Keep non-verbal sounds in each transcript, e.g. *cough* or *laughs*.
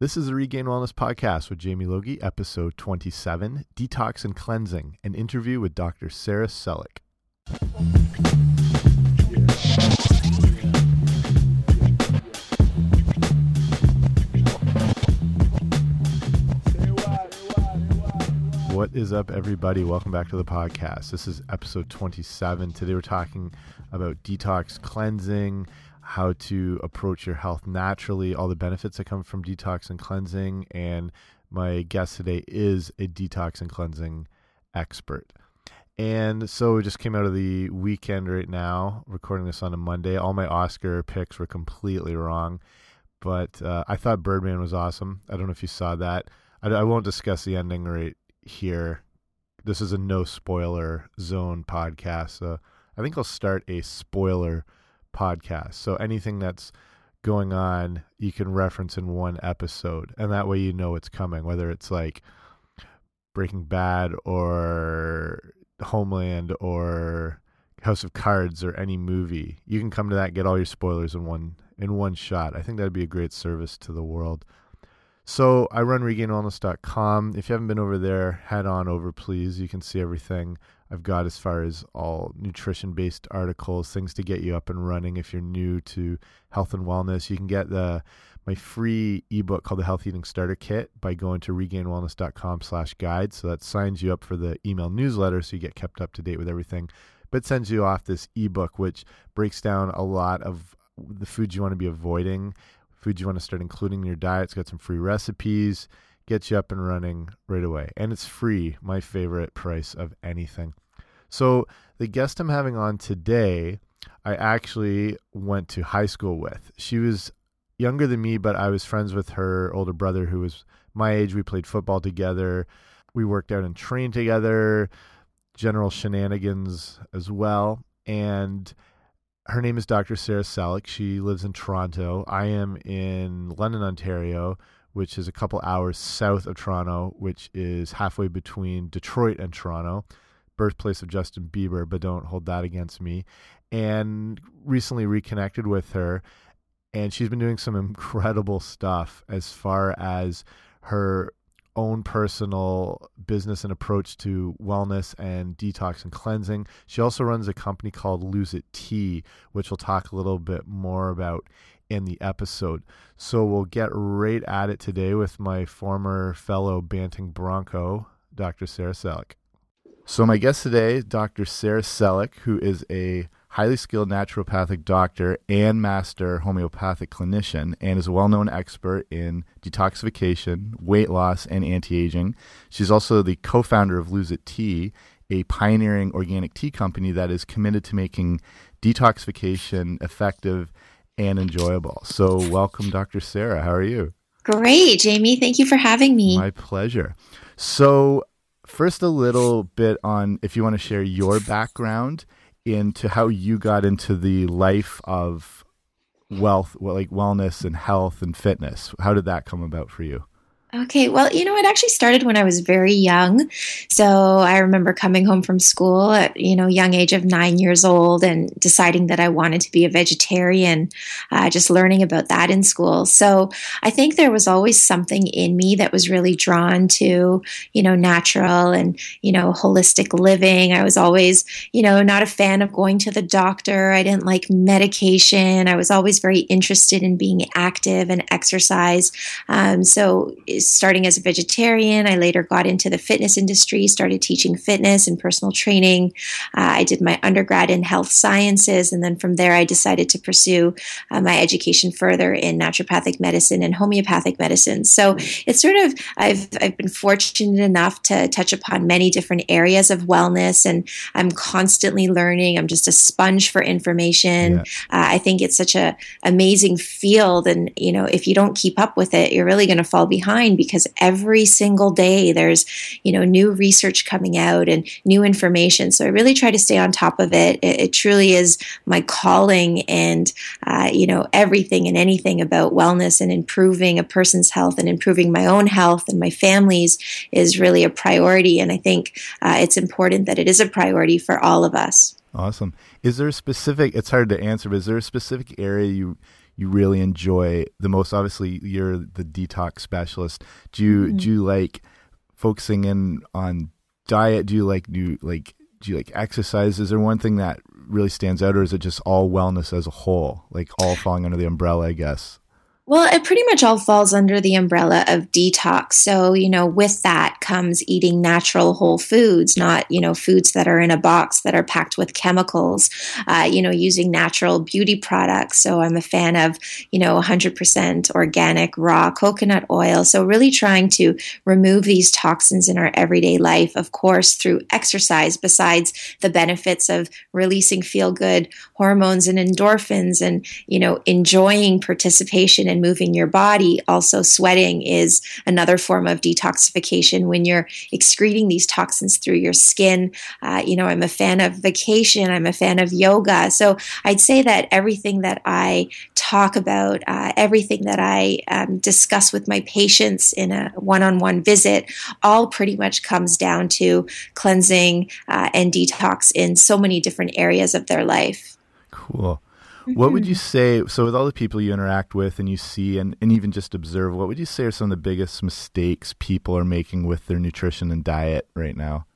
This is the Regain Wellness Podcast with Jamie Logie, episode 27 Detox and Cleansing, an interview with Dr. Sara Celik. What is up, everybody? Welcome back to the podcast. This is episode 27. Today we're talking about detox cleansing how to approach your health naturally, all the benefits that come from detox and cleansing. And my guest today is a detox and cleansing expert. And so we just came out of the weekend right now, recording this on a Monday. All my Oscar picks were completely wrong, but uh, I thought Birdman was awesome. I don't know if you saw that. I, I won't discuss the ending right here. This is a no spoiler zone podcast. So I think I'll start a spoiler podcast. So anything that's going on, you can reference in one episode, and that way you know it's coming. Whether it's like Breaking Bad or Homeland or House of Cards or any movie, you can come to that get all your spoilers in one in one shot. I think that'd be a great service to the world. So I run regainwellness.com. If you haven't been over there, head on over, please. You can see everything I've got as far as all nutrition based articles, things to get you up and running if you're new to health and wellness. You can get the my free ebook called the Health Eating Starter Kit by going to regainwellness.com slash guide. So that signs you up for the email newsletter so you get kept up to date with everything. But sends you off this ebook which breaks down a lot of the foods you want to be avoiding, foods you want to start including in your diet. It's got some free recipes gets you up and running right away. And it's free, my favorite price of anything. So, the guest I'm having on today, I actually went to high school with. She was younger than me, but I was friends with her older brother who was my age. We played football together. We worked out and trained together, general shenanigans as well. And her name is Dr. Sara Celik. She lives in Toronto. I am in London, Ontario which is a couple hours south of Toronto, which is halfway between Detroit and Toronto, birthplace of Justin Bieber, but don't hold that against me. And recently reconnected with her, and she's been doing some incredible stuff as far as her own personal business and approach to wellness and detox and cleansing. She also runs a company called Lose It Tea, which we'll talk a little bit more about in the episode. So we'll get right at it today with my former fellow Banting Bronco, Dr. Sara Celik. So my guest today Dr. Sara Celik, who is a highly skilled naturopathic doctor and master homeopathic clinician and is a well-known expert in detoxification, weight loss, and anti-aging. She's also the co-founder of Lose It Tea, a pioneering organic tea company that is committed to making detoxification effective and enjoyable. So, welcome, Dr. Sara. How are you? Great, Jamie. Thank you for having me. My pleasure. So, first, a little bit on if you want to share your background into how you got into the life of wealth, like wellness and health and fitness. How did that come about for you? Okay, well, you know, it actually started when I was very young. So I remember coming home from school at, you know, young age of nine years old and deciding that I wanted to be a vegetarian, uh, just learning about that in school. So I think there was always something in me that was really drawn to, you know, natural and, you know, holistic living. I was always, you know, not a fan of going to the doctor. I didn't like medication. I was always very interested in being active and exercise. Um, so, starting as a vegetarian. I later got into the fitness industry, started teaching fitness and personal training. Uh, I did my undergrad in health sciences, and then from there, I decided to pursue uh, my education further in naturopathic medicine and homeopathic medicine. So it's sort of I've I've been fortunate enough to touch upon many different areas of wellness, and I'm constantly learning. I'm just a sponge for information. Yeah. Uh, I think it's such a amazing field, and you know, if you don't keep up with it, you're really going to fall behind because every single day there's you know new research coming out and new information. So i really try to stay on top of it. It, it truly is my calling and uh, you know everything and anything about wellness and improving a person's health and improving my own health and my family's is really a priority. And i think uh, it's important that it is a priority for all of us. Awesome. Is there a specific it's hard to answer but is there a specific area you you really enjoy the most? Obviously, you're the detox specialist. Do you mm-hmm. do you like focusing in on diet? Do you like do like do you like exercise? Is there one thing that really stands out, or is it just all wellness as a whole, like all falling under the umbrella? I guess. Well, it pretty much all falls under the umbrella of detox. So, you know, with that comes eating natural whole foods, not, you know, foods that are in a box that are packed with chemicals, uh, you know, using natural beauty products. So, I'm a fan of, you know, 100% organic raw coconut oil. So, really trying to remove these toxins in our everyday life, of course, through exercise, besides the benefits of releasing feel good hormones and endorphins and, you know, enjoying participation in and moving your body. Also, sweating is another form of detoxification when you're excreting these toxins through your skin. Uh, you know, I'm a fan of vacation, I'm a fan of yoga. So I'd say that everything that I talk about, uh, everything that I um, discuss with my patients in a one on one visit, all pretty much comes down to cleansing uh, and detox in so many different areas of their life. Cool. What would you *laughs* say? So, with all the people you interact with and you see and, and even just observe, what would you say are some of the biggest mistakes people are making with their nutrition and diet right now?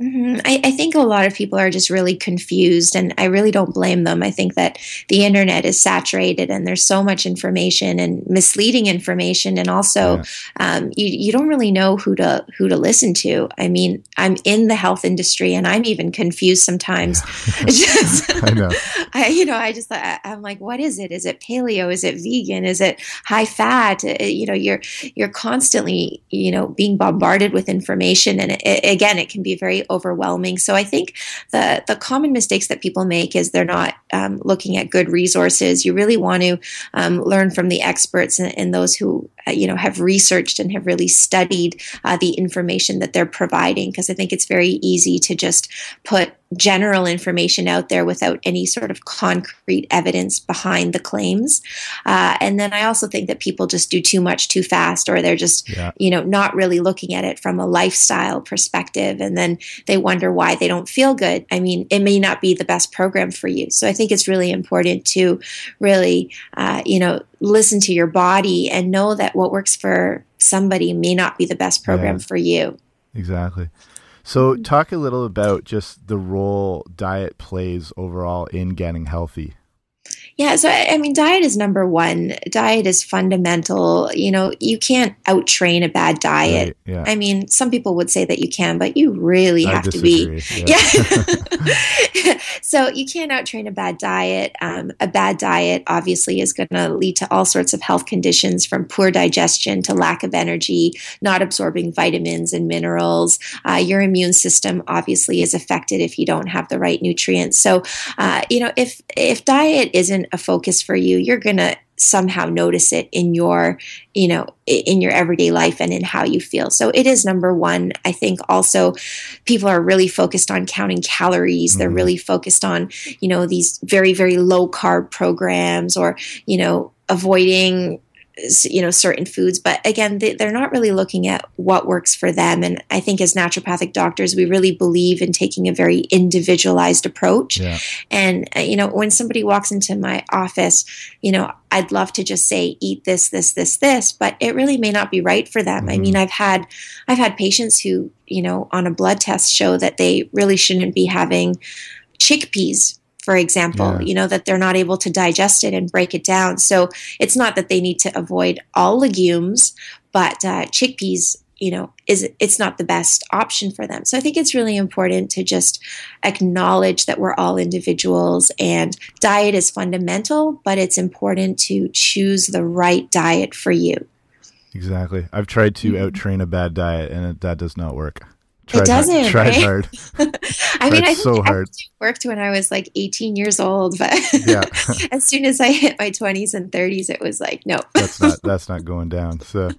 Mm-hmm. I, I, think a lot of people are just really confused, and I really don't blame them. I think that the internet is saturated, and there's so much information and misleading information, and also yeah. um, you you don't really know who to who to listen to. I mean, I'm in the health industry, and I'm even confused sometimes. Yeah. *laughs* *laughs* just, I know. *laughs* I, you know, I just I'm like, what is it? Is it paleo? Is it vegan? Is it high fat? Uh, you know, you're you're constantly you know being bombarded with information, and it, again, it can be very overwhelming. So I think the the common mistakes that people make is they're not um, looking at good resources. You really want to um, learn from the experts and, and those who you know have researched and have really studied uh, the information that they're providing because I think it's very easy to just put general information out there without any sort of concrete evidence behind the claims. Uh, and then I also think that people just do too much too fast, or they're just, yeah. you know, not really looking at it from a lifestyle perspective. And then they wonder why they don't feel good. I mean, it may not be the best program for you. So I think it's really important to really, uh, you know, listen to your body and know that what works for somebody may not be the best program yeah. for you. Exactly. So, talk a little about just the role diet plays overall in getting healthy. Yeah, so I mean, diet is number one. Diet is fundamental. You know, you can't out train a bad diet. Right, yeah. I mean, some people would say that you can, but you really I have disagree. to be. Yeah. yeah. *laughs* *laughs* so you can't out train a bad diet. Um, a bad diet obviously is going to lead to all sorts of health conditions from poor digestion to lack of energy, not absorbing vitamins and minerals. Uh, your immune system obviously is affected if you don't have the right nutrients. So, uh, you know, if if diet isn't a focus for you, you're going to somehow notice it in your you know in your everyday life and in how you feel. So it is number one. I think also people are really focused on counting calories. Mm-hmm. they're really focused on you know these very very low carb programs or you know avoiding you know certain foods but again they, are not really looking at what works for them and i think as naturopathic doctors we really believe in taking a very individualized approach yeah. and uh, you know when somebody walks into my office you know i'd love to just say eat this this this this but it really may not be right for them mm-hmm. i mean mm-hmm. i've had i've had patients who you know on a blood test show that they really shouldn't be having chickpeas for example, yeah. you know, that they're not able to digest it and break it down. So it's not that they need to avoid all legumes, but uh, chickpeas, you know, is it's not the best option for them. So I think it's really important to just acknowledge that we're all individuals and diet is fundamental, but it's important to choose the right diet for you. Exactly. I've tried to mm-hmm. out train a bad diet and it, that does not work. Tried it doesn't. Hard, tried right? hard. *laughs* I mean, I so hard. I worked when I was like 18 years old, but yeah. *laughs* as soon as I hit my 20s and 30s, it was like, no. that's not *laughs* that's not going down. So,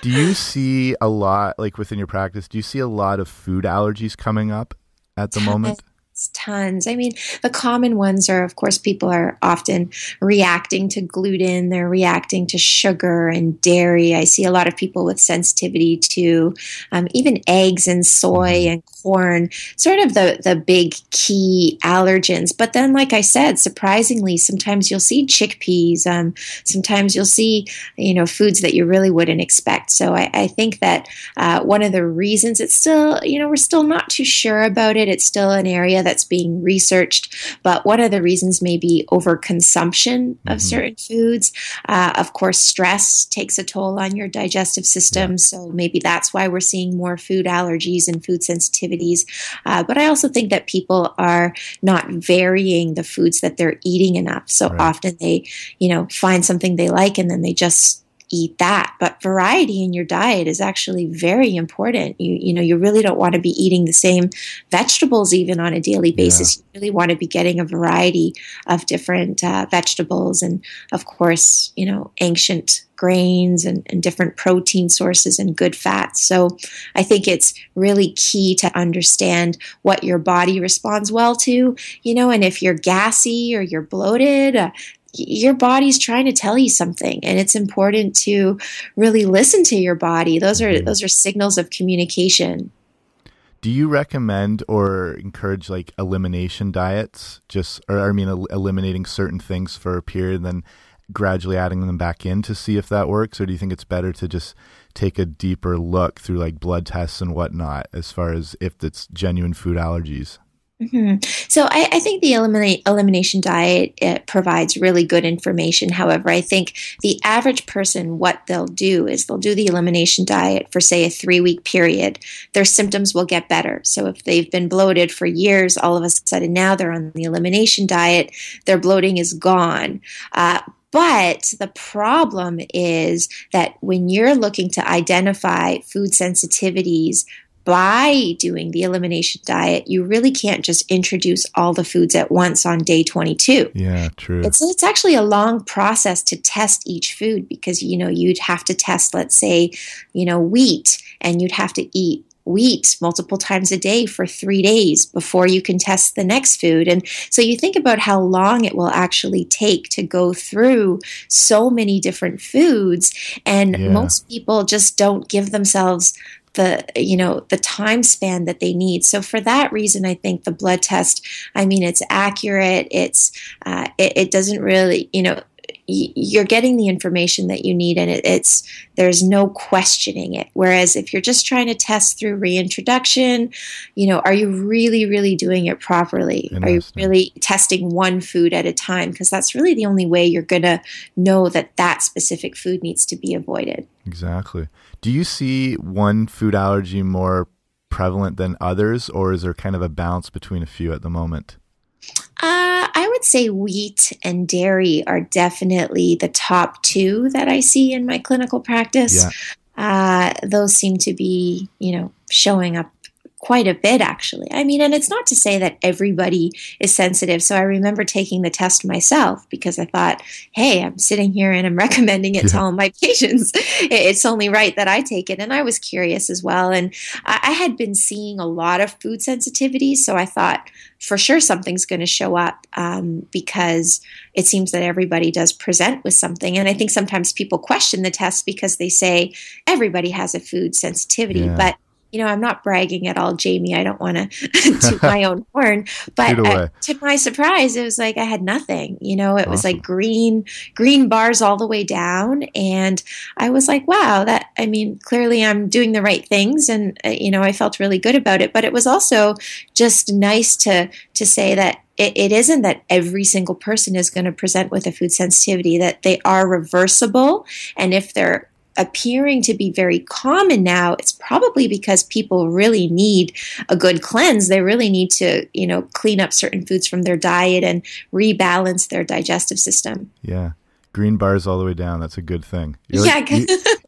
do you see a lot like within your practice? Do you see a lot of food allergies coming up at the moment? Tons. I mean, the common ones are, of course, people are often reacting to gluten, they're reacting to sugar and dairy. I see a lot of people with sensitivity to um, even eggs and soy mm-hmm. and corn, sort of the, the big key allergens. But then, like I said, surprisingly, sometimes you'll see chickpeas. Um, sometimes you'll see, you know, foods that you really wouldn't expect. So I, I think that uh, one of the reasons it's still, you know, we're still not too sure about it. It's still an area that's being researched. But one of the reasons may be overconsumption of mm-hmm. certain foods. Uh, of course, stress takes a toll on your digestive system. Yeah. So maybe that's why we're seeing more food allergies and food sensitivities. Uh, but I also think that people are not varying the foods that they're eating enough. So right. often they, you know, find something they like and then they just eat that. But variety in your diet is actually very important. You you know you really don't want to be eating the same vegetables even on a daily basis. Yeah. You really want to be getting a variety of different uh, vegetables and of course you know ancient grains and, and, different protein sources and good fats. So I think it's really key to understand what your body responds well to, you know, and if you're gassy or you're bloated, uh, your body's trying to tell you something and it's important to really listen to your body. Those are mm-hmm. those are signals of communication. Do you recommend or encourage like elimination diets? Just or i mean el- eliminating certain things for a period and then gradually adding them back in to see if that works? Or do you think it's better to just take a deeper look through like blood tests and whatnot as far as if it's genuine food allergies Mm-hmm. So I, I, think the eliminate, elimination diet provides really good information. However, I think the average person, what they'll do is they'll do the elimination diet for say a three week period. Their symptoms will get better. So if they've been bloated for years, all of a sudden now they're on the elimination diet, their bloating is gone. Uh, but the problem is that when you're looking to identify food sensitivities by doing the elimination diet, you really can't just introduce all the foods at once on day 22. Yeah, true. It's, it's actually a long process to test each food because, you know, you'd have to test, let's say, you know, wheat, and you'd have to eat wheat multiple times a day for three days before you can test the next food. And so you think about how long it will actually take to go through so many different foods. And yeah. most people just don't give themselves the you know the time span that they need. So for that reason i think the blood test i mean it's accurate. It's uh, it, it doesn't really you know you're getting the information that you need and it, it's there's no questioning it. Whereas if you're just trying to test through reintroduction you know are you really really doing it properly? Are you really testing one food at a time? Because that's really the only way you're going to know that that specific food needs to be avoided. Exactly. Do you see one food allergy more prevalent than others or is there kind of a balance between a few at the moment? Uh, would say wheat and dairy are definitely the top two that I see in my clinical practice. Yeah. Uh, those seem to be, you know, showing up quite a bit actually. I mean, and it's not to say that everybody is sensitive. So I remember taking the test myself because I thought, hey, I'm sitting here and I'm *laughs* recommending it yeah. to all my *laughs* patients. It's only right that I take it. And I was curious as well. And I had been seeing a lot of food sensitivities. So I thought, for sure something's going to show up um, because it seems that everybody does present with something. And I think sometimes people question the test because they say everybody has a food sensitivity. Yeah. But you know, I'm not bragging at all, Jamie. I don't want to *laughs* toot my own *laughs* horn, but uh, to my surprise, it was like I had nothing. You know, it awesome. was like green, green bars all the way down, and I was like, wow, that. I mean, clearly I'm doing the right things, and uh, you know, I felt really good about it. But it was also just nice to to say that it, it isn't that every single person is going to present with a food sensitivity, that they are reversible. And if they're appearing to be very common now, it's probably because people really need a good cleanse. They really need to, you know, clean up certain foods from their diet and rebalance their digestive system. Yeah. Green bars all the way down. That's a good thing. You're yeah, like,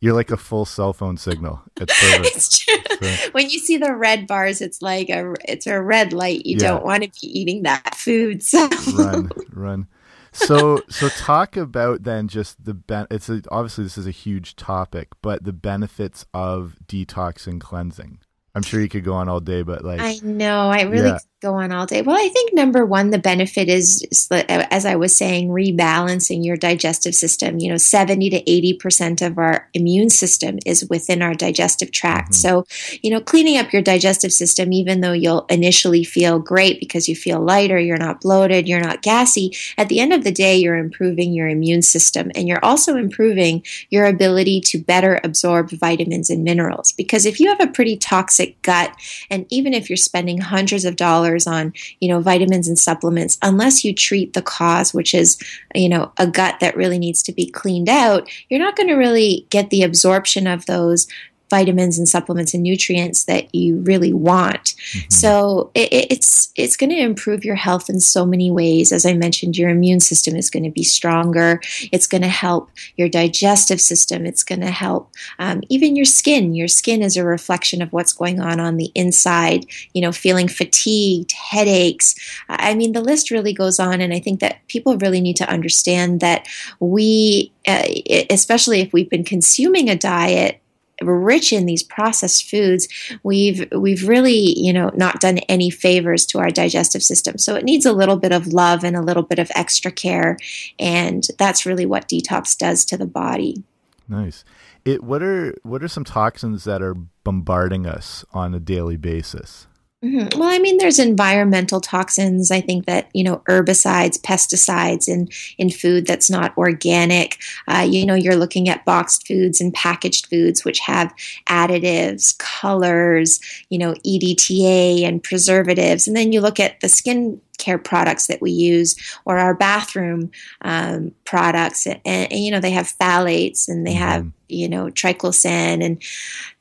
you, *laughs* are like a full cell phone signal. It's perfect. *laughs* It's true. So, when you see the red bars, it's like a it's a red light. You yeah. don't want to be eating that food. So run, run so so talk about then just the ben- it's a, obviously this is a huge topic but the benefits of detox and cleansing i'm sure you could go on all day but like i know i really yeah. Go on all day. Well, I think number one, the benefit is, as I was saying, rebalancing your digestive system. You know, 70 to 80% of our immune system is within our digestive tract. Mm-hmm. So, you know, cleaning up your digestive system, even though you'll initially feel great because you feel lighter, you're not bloated, you're not gassy, at the end of the day, you're improving your immune system and you're also improving your ability to better absorb vitamins and minerals. Because if you have a pretty toxic gut, and even if you're spending hundreds of dollars, dollars on you know vitamins and supplements unless you treat the cause which is you know a gut that really needs to be cleaned out. You're not going to really get the absorption of those vitamins and supplements and nutrients that you really want. Mm-hmm. So it, it's it's going to improve your health in so many ways. As I mentioned, your immune system is going to be stronger. It's going to help your digestive system. It's going to help um, even your skin. Your skin is a reflection of what's going on on the inside. You know, feeling fatigued, headaches. I mean, the list really goes on, and I think that people really need to understand that we, uh, especially if we've been consuming a diet rich in these processed foods, we've we've really you know not done any favors to our digestive system. So it needs a little bit of love and a little bit of extra care, and that's really what detox does to the body. Nice. It what are what are some toxins that are bombarding us on a daily basis? Mm-hmm. Well, I mean, there's environmental toxins. I think that you know herbicides, pesticides in in food that's not organic. Uh, you know, you're looking at boxed foods and packaged foods which have additives, colors, you know, EDTA and preservatives, and then you look at the skin care products that we use or our bathroom um, products and, and, you know they have phthalates and they have mm-hmm. you know triclosan and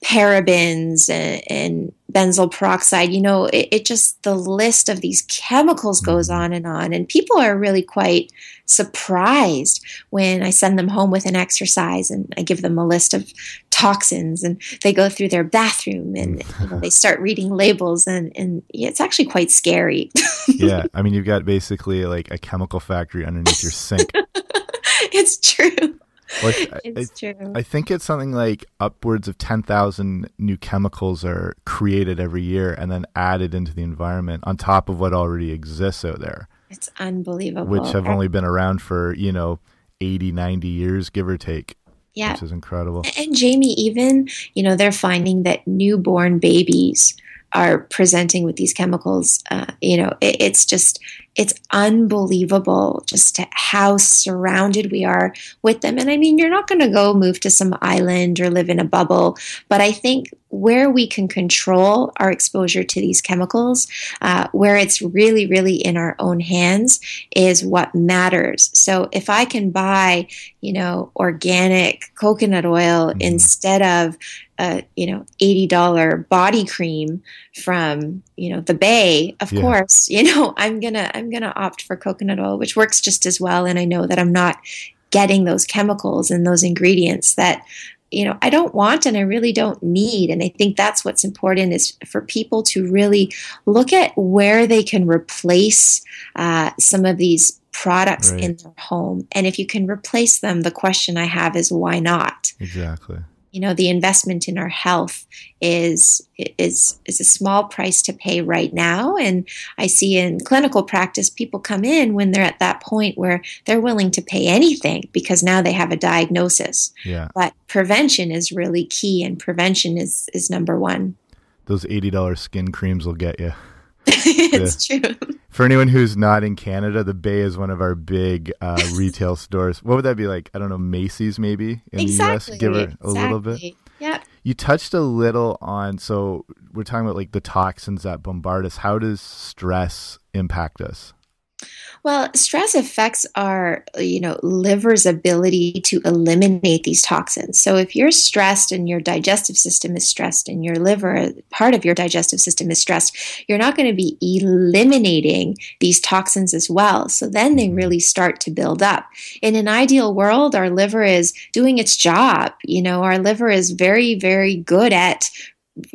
parabens and, and benzoyl peroxide you know it, it, just the list of these chemicals goes mm-hmm. on and on and people are really quite surprised when I send them home with an exercise and I give them a list of toxins and they go through their bathroom and mm. you know, they start reading labels and, and it's actually quite scary. *laughs* yeah. I mean, you've got basically like a chemical factory underneath your sink. *laughs* it's true. Like, it's I, true. I think it's something like upwards of 10,000 new chemicals are created every year and then added into the environment on top of what already exists out there. It's unbelievable. Which have only been around for, you know, 80, 90 years, give or take. Yeah. Which is incredible. And Jamie, even, you know, they're finding that newborn babies are presenting with these chemicals. Uh, you know, it, it's just, it's unbelievable just how surrounded we are with them. And I mean, you're not going to go move to some island or live in a bubble, but I think where we can control our exposure to these chemicals, uh, where it's really, really in our own hands, is what matters. So if I can buy, you know, organic coconut oil mm-hmm. instead of a you know eighty dollar body cream from you know the bay, of yeah. course, *laughs* you know I'm gonna I'm going to opt for coconut oil, which works just as well. And I know that I'm not getting those chemicals and those ingredients that you know i don't want and i really don't need and i think that's what's important is for people to really look at where they can replace uh, some of these products right. in their home and if you can replace them the question i have is why not exactly you know the investment in our health is is is a small price to pay right now. And i see in clinical practice people come in when they're at that point where they're willing to pay anything because now they have a diagnosis. Yeah. But prevention is really key and prevention is is number 1 those $80 skin creams will get you *laughs* it's true. For anyone who's not in Canada, the Bay is one of our big uh, *laughs* retail stores. What would that be like? I don't know, Macy's maybe in exactly. the US. Give it a little bit. Yeah. You touched a little on so we're talking about like the toxins that bombard us. How does stress impact us? Well, stress affects our, you know, liver's ability to eliminate these toxins. So if you're stressed and your digestive system is stressed and your liver, part of your digestive system is stressed, you're not going to be eliminating these toxins as well. So then they really start to build up. In an ideal world, our liver is doing its job. You know, our liver is very, very good at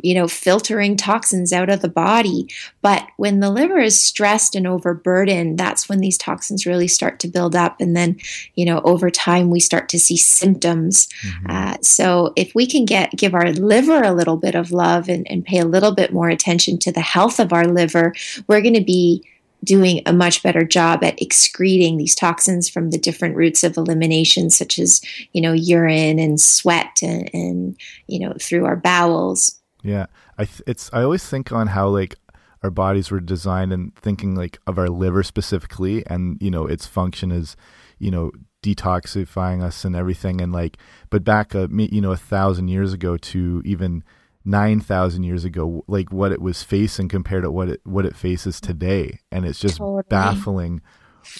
you know, filtering toxins out of the body. But when the liver is stressed and overburdened, that's when these toxins really start to build up. And then, you know, over time, we start to see symptoms. Mm-hmm. Uh, so if we can get give our liver a little bit of love and, and pay a little bit more attention to the health of our liver, we're going to be doing a much better job at excreting these toxins from the different routes of elimination, such as, you know, urine and sweat and, and you know, through our bowels. Yeah, I th- it's I always think on how like our bodies were designed and thinking like of our liver specifically and you know its function is you know detoxifying us and everything and like but back a you know a thousand years ago to even 9000 years ago like what it was facing compared to what it what it faces today. And it's just totally. baffling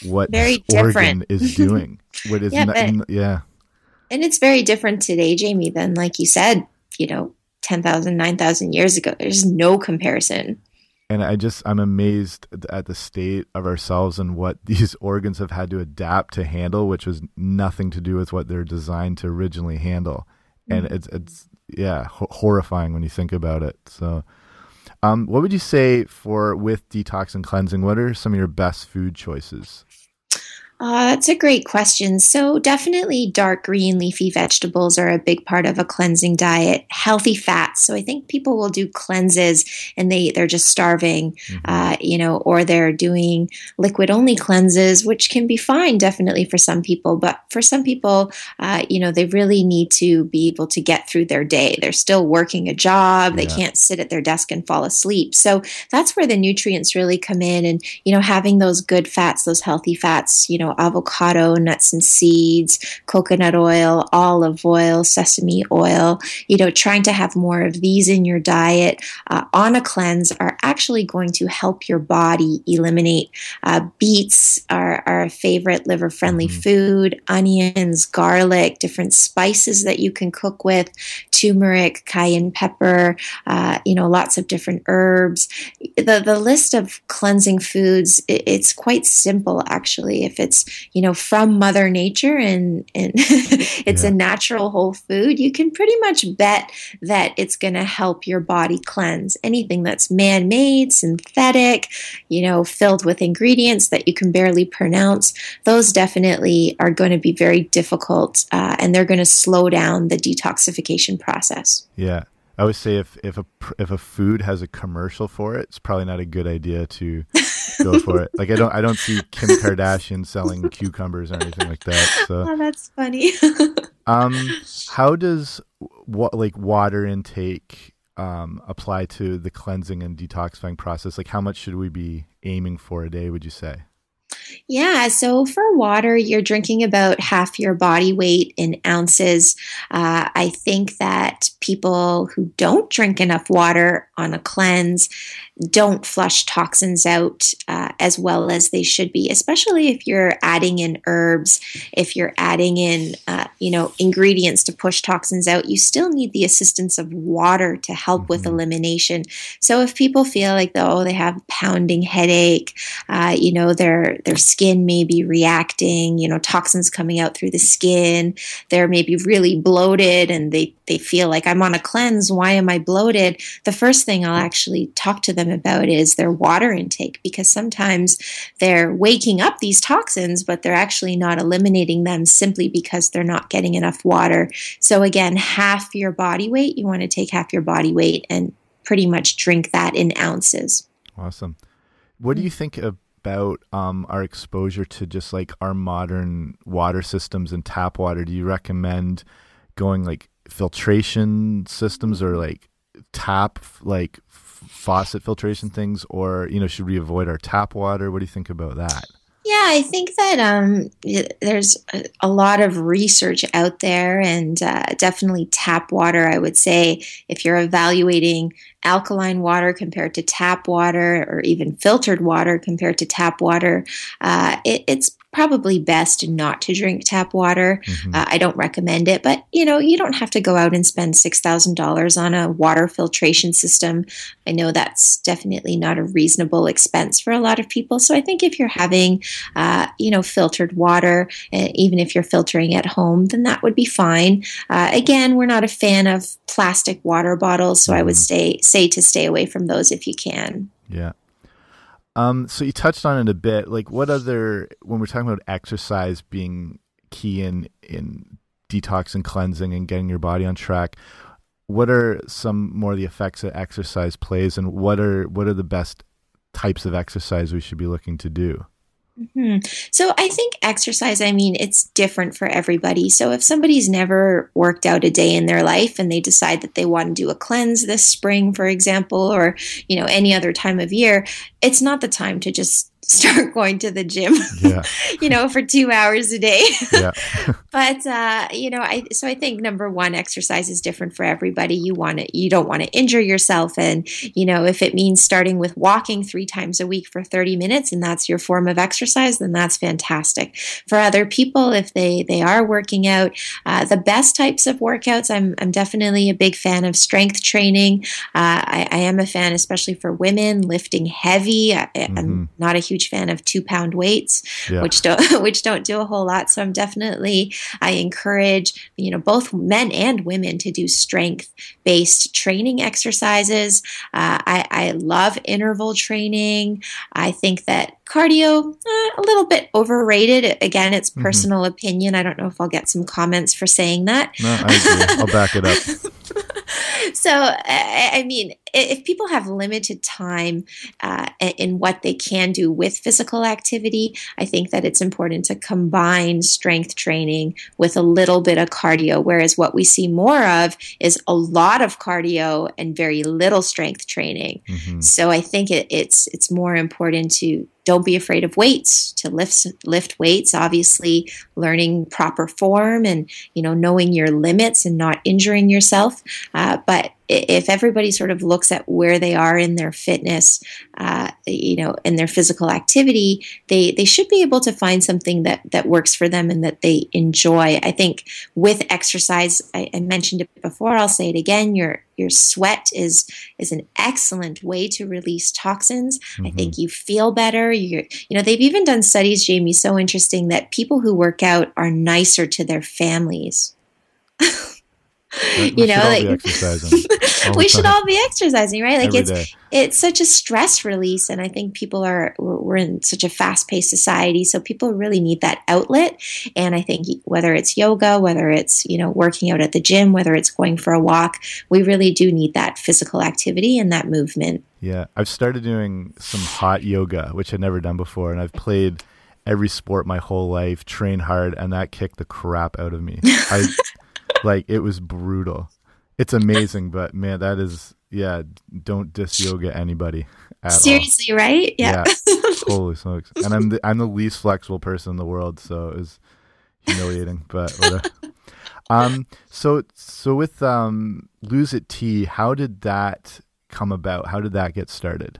what Very this organ is *laughs* doing. What is yeah, not, yeah. And it's very different today jamie than like you said you know 10,000, 9,000 years ago. There's no comparison. And I just, I'm amazed at the state of ourselves and what *laughs* these organs have had to adapt to handle, which was nothing to do with what they're designed to originally handle. And mm-hmm. it's, it's, yeah, ho- horrifying when you think about it. So, um, what would you say for with detox and cleansing? What are some of your best food choices? Uh, that's a great question. So, definitely dark green leafy vegetables are a big part of a cleansing diet. Healthy fats. So, I think people will do cleanses and they, they're just starving, mm-hmm. uh, you know, or they're doing liquid only cleanses, which can be fine, definitely for some people. But for some people, uh, you know, they really need to be able to get through their day. They're still working a job, yeah. they can't sit at their desk and fall asleep. So, that's where the nutrients really come in. And, you know, having those good fats, those healthy fats, you know, avocado, nuts and seeds, coconut oil, olive oil, sesame oil, you know, trying to have more of these in your diet uh, on a cleanse are actually going to help your body eliminate. Uh, beets are, a favorite liver friendly mm-hmm. food, onions, garlic, different spices that you can cook with, turmeric, cayenne pepper, uh, you know, lots of different herbs. The, the list of cleansing foods, it, it's quite simple actually. If it's you know, from Mother Nature and, and *laughs* it's yeah. a natural whole food, you can pretty much bet that it's going to help your body cleanse. Anything that's man made, synthetic, you know, filled with ingredients that you can barely pronounce, those definitely are going to be very difficult uh, and they're going to slow down the detoxification process. Yeah. I would say if if a if a food has a commercial for it, it's probably not a good idea to *laughs* go for it. Like I don't I don't see Kim Kardashian selling cucumbers or anything like that. So oh, that's funny. *laughs* um, how does what like water intake um, apply to the cleansing and detoxifying process? Like how much should we be aiming for a day? Would you say? Yeah, so for water, you're drinking about half your body weight in ounces. Uh, I think that people who don't drink enough water on a cleanse don't flush toxins out uh, as well as they should be, especially if you're adding in herbs, if you're adding in, uh, you know, ingredients to push toxins out. You still need the assistance of water to help mm-hmm. with elimination. So if people feel like oh they have pounding headache, uh, you know, their their skin may be reacting, you know, toxins coming out through the skin, they're maybe really bloated and they they feel like I'm on a cleanse. Why am I bloated? The first thing I'll actually talk to them about is their water intake because sometimes they're waking up these toxins, but they're actually not eliminating them simply because they're not getting enough water. So, again, half your body weight, you want to take half your body weight and pretty much drink that in ounces. Awesome. What do you think about um, our exposure to just like our modern water systems and tap water? Do you recommend going like filtration systems or like tap like faucet filtration things, or you know, should we avoid our tap water? What do you think about that? Yeah, I think that um, there's a, lot of research out there, and uh, definitely tap water. I would say if you're evaluating alkaline water compared to tap water, or even filtered water compared to tap water, uh, it, it's probably best not to drink tap water. Mm-hmm. Uh, I don't recommend it, but you know, you don't have to go out and spend $6,000 on a water filtration system. I know that's definitely not a reasonable expense for a lot of people. So I think if you're having, uh, you know, filtered water, uh, even if you're filtering at home, then that would be fine. Uh, again, we're not a fan of plastic water bottles, so mm-hmm. I would mm-hmm. Say to stay away from those if you can. Yeah. Um, so you touched on it a bit. Like, what other when we're talking about exercise being key in in detox and cleansing and getting your body on track, what are some more of the effects that exercise plays, and what are what are the best types of exercise we should be looking to do? Mm-hmm. So I think exercise, I mean, it's different for everybody. So if somebody's never worked out a day in their life and they decide that they want to do a cleanse this spring, for example, or, you know, any other time of year, it's not the time to just *laughs* start going to the gym, yeah. *laughs* you know, for two hours a day. yeah. *laughs* but, uh, you know, I, so I think number one, exercise is different for everybody. You want to, you don't want to injure yourself. And, you know, if it means starting with walking three times a week for 30 minutes and that's your form of exercise, then that's fantastic. For other people, if they, they are working out, uh, the best types of workouts, I'm, I'm definitely a big fan of strength training. Uh, I, I, am a fan, especially for women, lifting heavy. I, am mm-hmm. not a huge huge fan of two pound weights, yeah. which don't *laughs* which don't do a whole lot. So I'm definitely I encourage you know both men and women to do strength based training exercises. Uh, I, I love interval training. I think that cardio uh, a little bit overrated again it's mm-hmm. personal mm-hmm. opinion i don't know if i'll get some comments for saying that no, I agree. i'll back it up *laughs* so I mean, if people have limited time uh, in what they can do with physical activity, I think that it's important to combine strength training with a little bit of cardio. Whereas what we see more of is a lot of cardio and very little strength training. Mm-hmm. So I think it, it's it's more important to don't be afraid of weights to lift lift weights obviously learning proper form and you know knowing your limits and not injuring yourself uh, but if everybody sort of looks at where they are in their fitness, uh, you know, in their physical activity, they they should be able to find something that that works for them and that they enjoy. I think with exercise, I, I mentioned it before. I'll say it again. Your your sweat is is an excellent way to release toxins. Mm-hmm. I think you feel better. You you know they've even done studies, Jamie, so interesting that people who work out are nicer to their families. *laughs* you know, like *laughs* we should all be exercising, right? Like Every it's day. it's such a stress release, and I think people are we're in such a fast paced society, so people really need that outlet. And I think whether it's yoga, whether it's you know working out at the gym, whether it's going for a walk, we really do need that physical activity and that movement. Yeah, I've started doing some hot yoga, which I'd never done before, and I've played every sport my whole life, train hard, and that kicked the crap out of me. *laughs* I like it was brutal. It's amazing, but man, that is yeah. Don't diss yoga anybody. Seriously, all. right? Yeah. yeah. *laughs* Holy smokes! And I'm the I'm the least flexible person in the world, so it was humiliating. but whatever. *laughs* um. So so with um, lose it tea, how did that come about? How did that get started?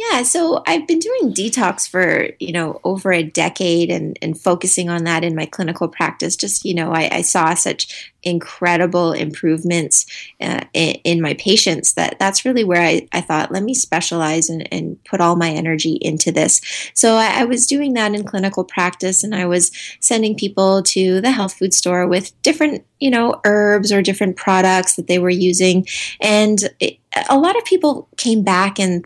Yeah, so I've been doing detox for, you know, over a decade and, and focusing on that in my clinical practice. Just, you know, I, I saw such incredible improvements uh, in, in, my patients that that's really where I, I thought, let me specialize and, and put all my energy into this. So I, I was doing that in clinical practice and I was sending people to the health food store with different, you know, herbs or different products that they were using. And it, a lot of people came back and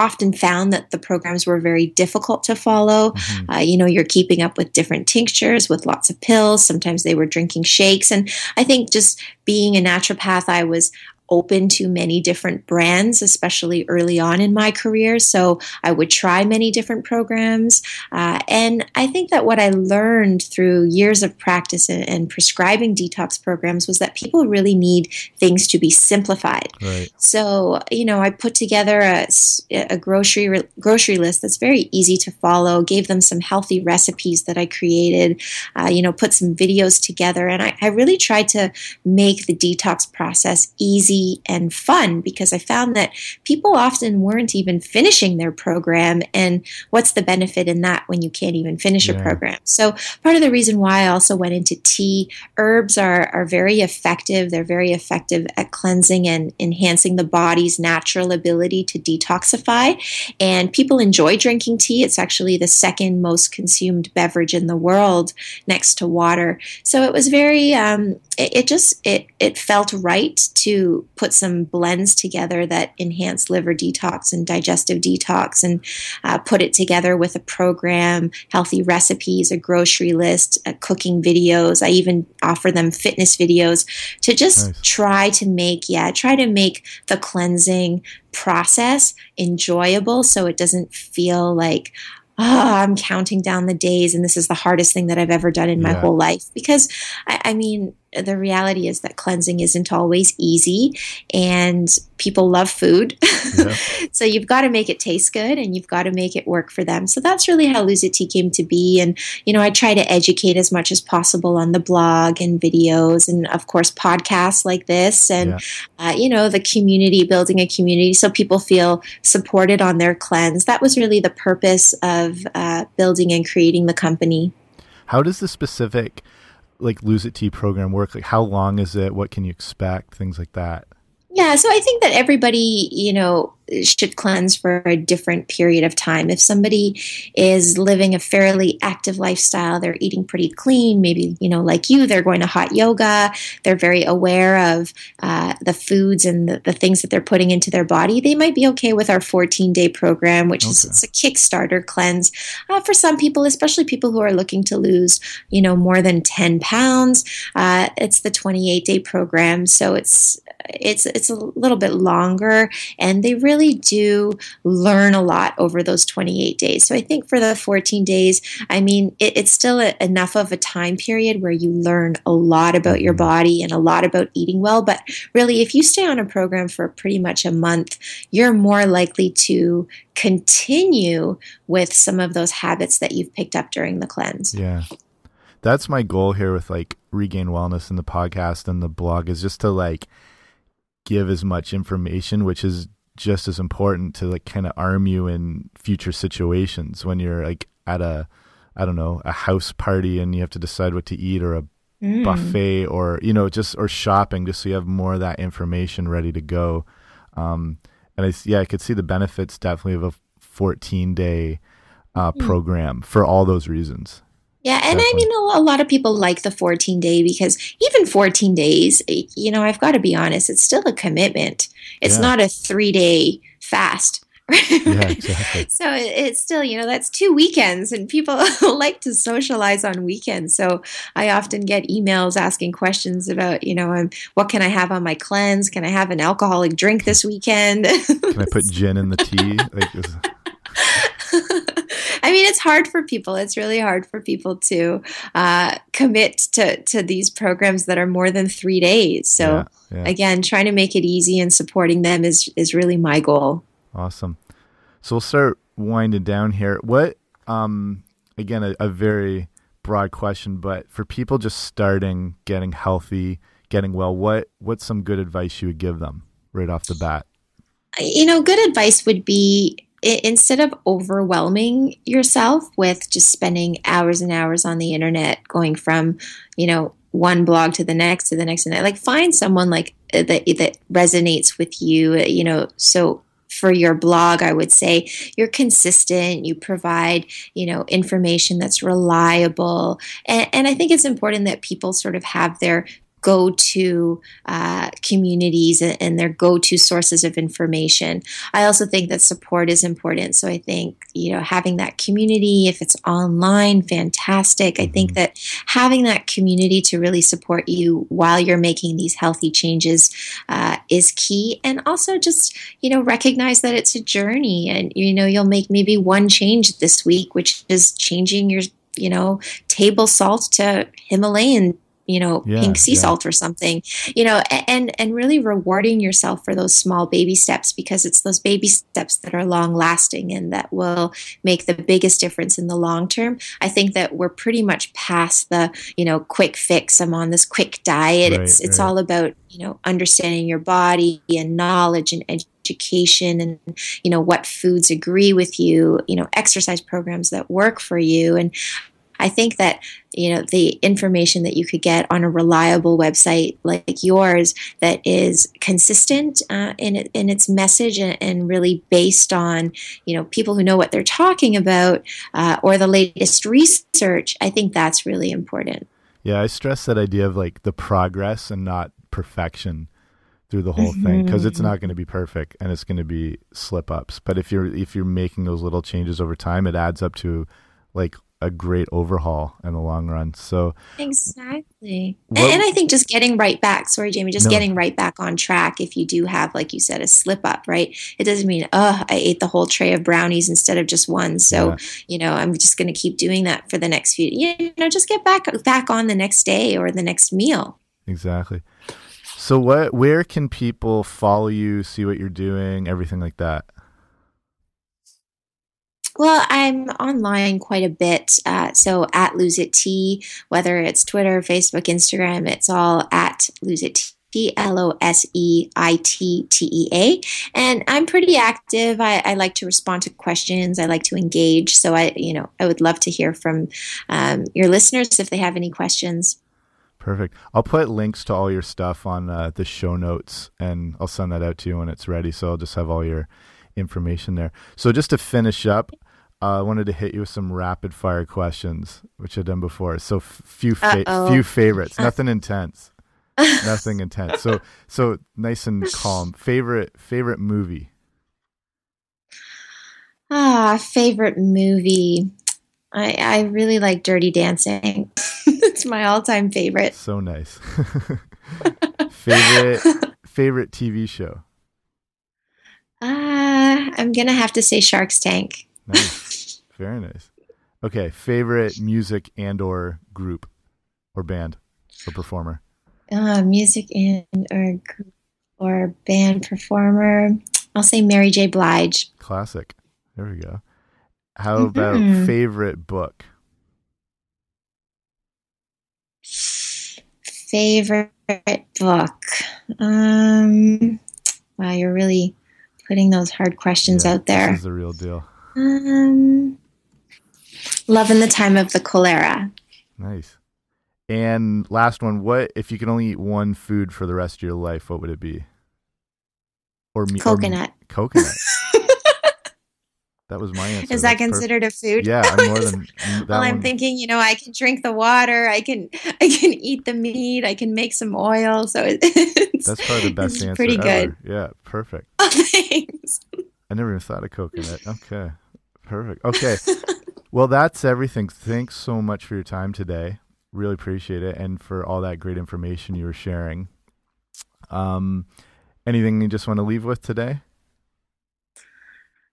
often found that the programs were very difficult to follow. Mm-hmm. Uh, you know, you're keeping up with different tinctures, with lots of pills. Sometimes they were drinking shakes. And I think just being a naturopath, I was open to many different brands, especially early on in my career. So I would try many different programs. Uh, and I think that what I learned through years of practice and, and, prescribing detox programs was that people really need things to be simplified. Right. So, you know, I put together a, a grocery grocery list that's very easy to follow, gave them some healthy recipes that I created, uh, you know, put some videos together. And I, I really tried to make the detox process easy easy and fun because I found that people often weren't even finishing their program. And what's the benefit in that when you can't even finish yeah. a program? So, part of the reason why I also went into tea, herbs are, are very effective. They're very effective at cleansing and enhancing the body's natural ability to detoxify. And people enjoy drinking tea. It's actually the second most consumed beverage in the world next to water. So, it was very, um, it, it just, it, it felt right to put some blends together that enhance liver detox and digestive detox and uh, put it together with a program, healthy recipes, a grocery list, uh, cooking videos. I even offer them fitness videos to just nice. try to make, yeah, try to make the cleansing process enjoyable so it doesn't feel like, oh, I'm counting down the days and this is the hardest thing that I've ever done in my yeah. whole life. Because, I, I mean, the reality is that cleansing isn't always easy and people love food. *laughs* Yeah. so you've got to make it taste good and you've got to make it work for them. So that's really how Lose It Tea came to be. And, you know, I try to educate as much as possible on the blog and videos and, of course, podcasts like this and, yeah. uh, you know, the community, building a community so people feel supported on their cleanse. That was really the purpose of uh, building and creating the company. How does the specific like lose it tea program work? Like how long is it? What can you expect? Things like that. Yeah, so I think that everybody, you know, should cleanse for a different period of time. If somebody is living a fairly active lifestyle, they're eating pretty clean, maybe, you know, like you, they're going to hot yoga, they're very aware of uh, the foods and the, the, things that they're putting into their body, they might be okay with our 14 day program, which okay. is it's a Kickstarter cleanse. Uh, for some people, especially people who are looking to lose, you know, more than 10 pounds, uh, it's the 28 day program. So it's, it's, it's a little bit longer and they really really do learn a lot over those 28 days. So I think for the 14 days, I mean, it, it's still a, enough of a time period where you learn a lot about your mm-hmm. body and a lot about eating well. But really, if you stay on a program for pretty much a month, you're more likely to continue with some of those habits that you've picked up during the cleanse. Yeah that's my goal here with like regain wellness and the podcast and the blog is just to like give as much information which is just as important to like kind of arm you in future situations when you're like at a I don't know, a house party and you have to decide what to eat or a mm. buffet or you know just or shopping just so you have more of that information ready to go. Um and I yeah, I could see the benefits definitely of a 14 day uh, mm. program for all those reasons. Yeah, and Definitely. I mean, a lot of people like the 14 day because even 14 days, you know, I've got to be honest, it's still a commitment. It's yeah. not a three day fast. yeah, *laughs* exactly. So it's still, you know, that's two weekends, and people *laughs* like to socialize on weekends. So I often get emails asking questions about, you know, um, what can I have on my cleanse? Can I have an alcoholic drink this weekend? can I put *laughs* gin in the tea? Like, I mean, it's hard for people. It's really hard for people to uh, commit to to these programs that are more than three days. So yeah, yeah. again, trying to make it easy and supporting them is is really my goal. Awesome. So we'll start winding down here. What, um, again, a, a very broad question, but for people just starting, getting healthy, getting well, what what's some good advice you would give them right off the bat? You know, good advice would be instead of overwhelming yourself with just spending hours and hours on the internet going from you know one blog to the next to the next and like find someone like uh, that that resonates with you you know so for your blog i would say you're consistent you provide you know information that's reliable. And, and i think it's important that people sort of have their go to uh, communities and, their go to sources of information. I also think that support is important. So I think, you know, having that community, if it's online, fantastic. I think mm-hmm. that having that community to really support you while you're making these healthy changes uh, is key. And also just, you know, recognize that it's a journey and, you know, you'll make maybe one change this week, which is changing your, you know, table salt to Himalayan you know, Yeah, pink sea yeah. salt or something, you know, and and really rewarding yourself for those small baby steps because it's those baby steps that are long lasting and that will make the biggest difference in the long term. I think that we're pretty much past the, you know, quick fix. I'm on this quick diet. Right, it's it's right. all about, you know, understanding your body and knowledge and education and you know what foods agree with you, you know, exercise programs that work for you and I think that you know the information that you could get on a reliable website like yours that is consistent uh, in in its message and, and really based on you know people who know what they're talking about uh, or the latest research. I think that's really important. Yeah, I stress that idea of like the progress and not perfection through the whole thing because it's Mhm. not going to be perfect and it's going to be slip ups. But if you're if you're making those little changes over time, it adds up to like a great overhaul in the long run. So Exactly. What- and, I think just getting right back, sorry, Jamie, just No. getting right back on track if you do have, like you said, a slip up, right? It doesn't mean, oh, I ate the whole tray of brownies instead of just one. So, Yeah. you know, I'm just going to keep doing that for the next few, you know, just get back, back on the next day or the next meal. exactly. So what where can people follow you, see what you're doing, everything like that? Well, I'm online quite a bit. Uh, so at Lose It Tea, whether it's Twitter, Facebook, Instagram, it's all at Lose It Tea. L O S E I T T E A. And I'm pretty active. I, I like to respond to questions. I like to engage. So I, you know, I would love to hear from um, your listeners if they have any questions. Perfect. I'll put links to all your stuff on uh, the show notes and I'll send that out to you when it's ready. So I'll just have all your information there. So just to finish up, uh, I wanted to hit you with some rapid fire questions, which I've done before. So f- few fa- few favorites, *laughs* nothing intense, nothing intense. So so nice and calm. Favorite favorite movie. Ah, favorite movie. I, I really like Dirty Dancing. *laughs* it's my all time favorite. So nice. *laughs* favorite favorite TV show. Uh, I'm going to have to say Shark's Tank. Nice. Very nice. Okay, favorite music and or group or band or performer. Uh, music and or group or band performer. I'll say Mary J. Blige. Classic. There we go. How about Mhm. favorite book? Favorite book. Um, wow, you're really putting those hard questions Yeah, out there. This is the real deal. Um, Love in the Time of the Cholera. Nice. And last one, what if you could only eat one food for the rest of your life, what would it be? Or me or- Coconut. coconut. *laughs* that was my answer. Is that That's perfect. considered a food? Yeah, I'm more than *laughs* that well, I'm thinking, you know, I can drink the water, I can, I can eat the meat, I can make some oil. So it, *laughs* it's, That's probably the best it's answer. Pretty ever. good. Yeah, perfect. Thanks. I never even thought of coconut. *laughs* Okay. Perfect. Okay. well, that's everything. Thanks so much for your time today. Really appreciate it and for all that great information you were sharing. Um anything you just want to leave with today?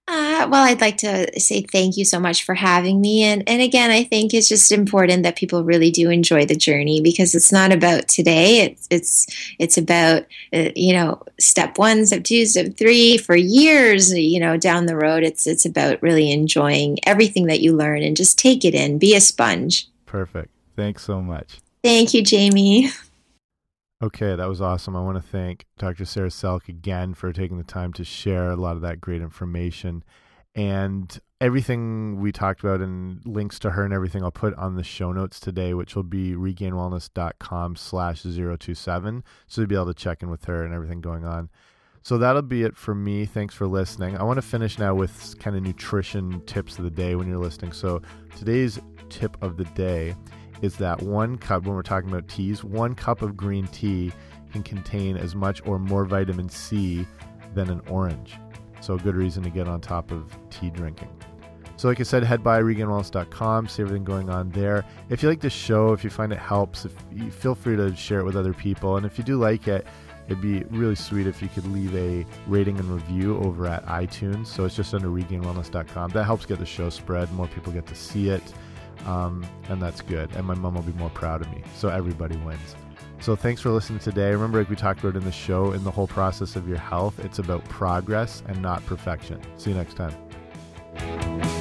Uh, well, I'd like to say thank you so much for having me. And, and again, I think it's just important that people really do enjoy the journey because it's not about today. It's, it's, it's about, uh, you know, step one, step two, step three for years, you know, down the road. It's, it's about really enjoying everything that you learn and just take it in, be a sponge. Perfect. Thanks so much. Thank you, Jamie. *laughs* Okay, that was awesome. I want to thank Dr. Sara Celik again for taking the time to share a lot of that great information. And everything we talked about and links to her and everything I'll put on the show notes today, which will be regainwellness.com slash 027. So you'll be able to check in with her and everything going on. So that'll be it for me. Thanks for listening. I want to finish now with kind of nutrition tips of the day when you're listening. So today's tip of the day is that one cup, when we're talking about teas, one cup of green tea can contain as much or more vitamin C than an orange. So, a good reason to get on top of tea drinking. So, like I said, head by regainwellness.com, see everything going on there. If you like the show, if you find it helps, if you feel free to share it with other people. And if you do like it, it'd be really sweet if you could leave a rating and review over at iTunes. So, it's just under regainwellness.com. That helps get the show spread, more people get to see it. Um, and that's good. And my mom will be more proud of me. So everybody wins. So thanks for listening today. Remember, like we talked about in the show, in the whole process of your health, it's about progress and not perfection. See you next time.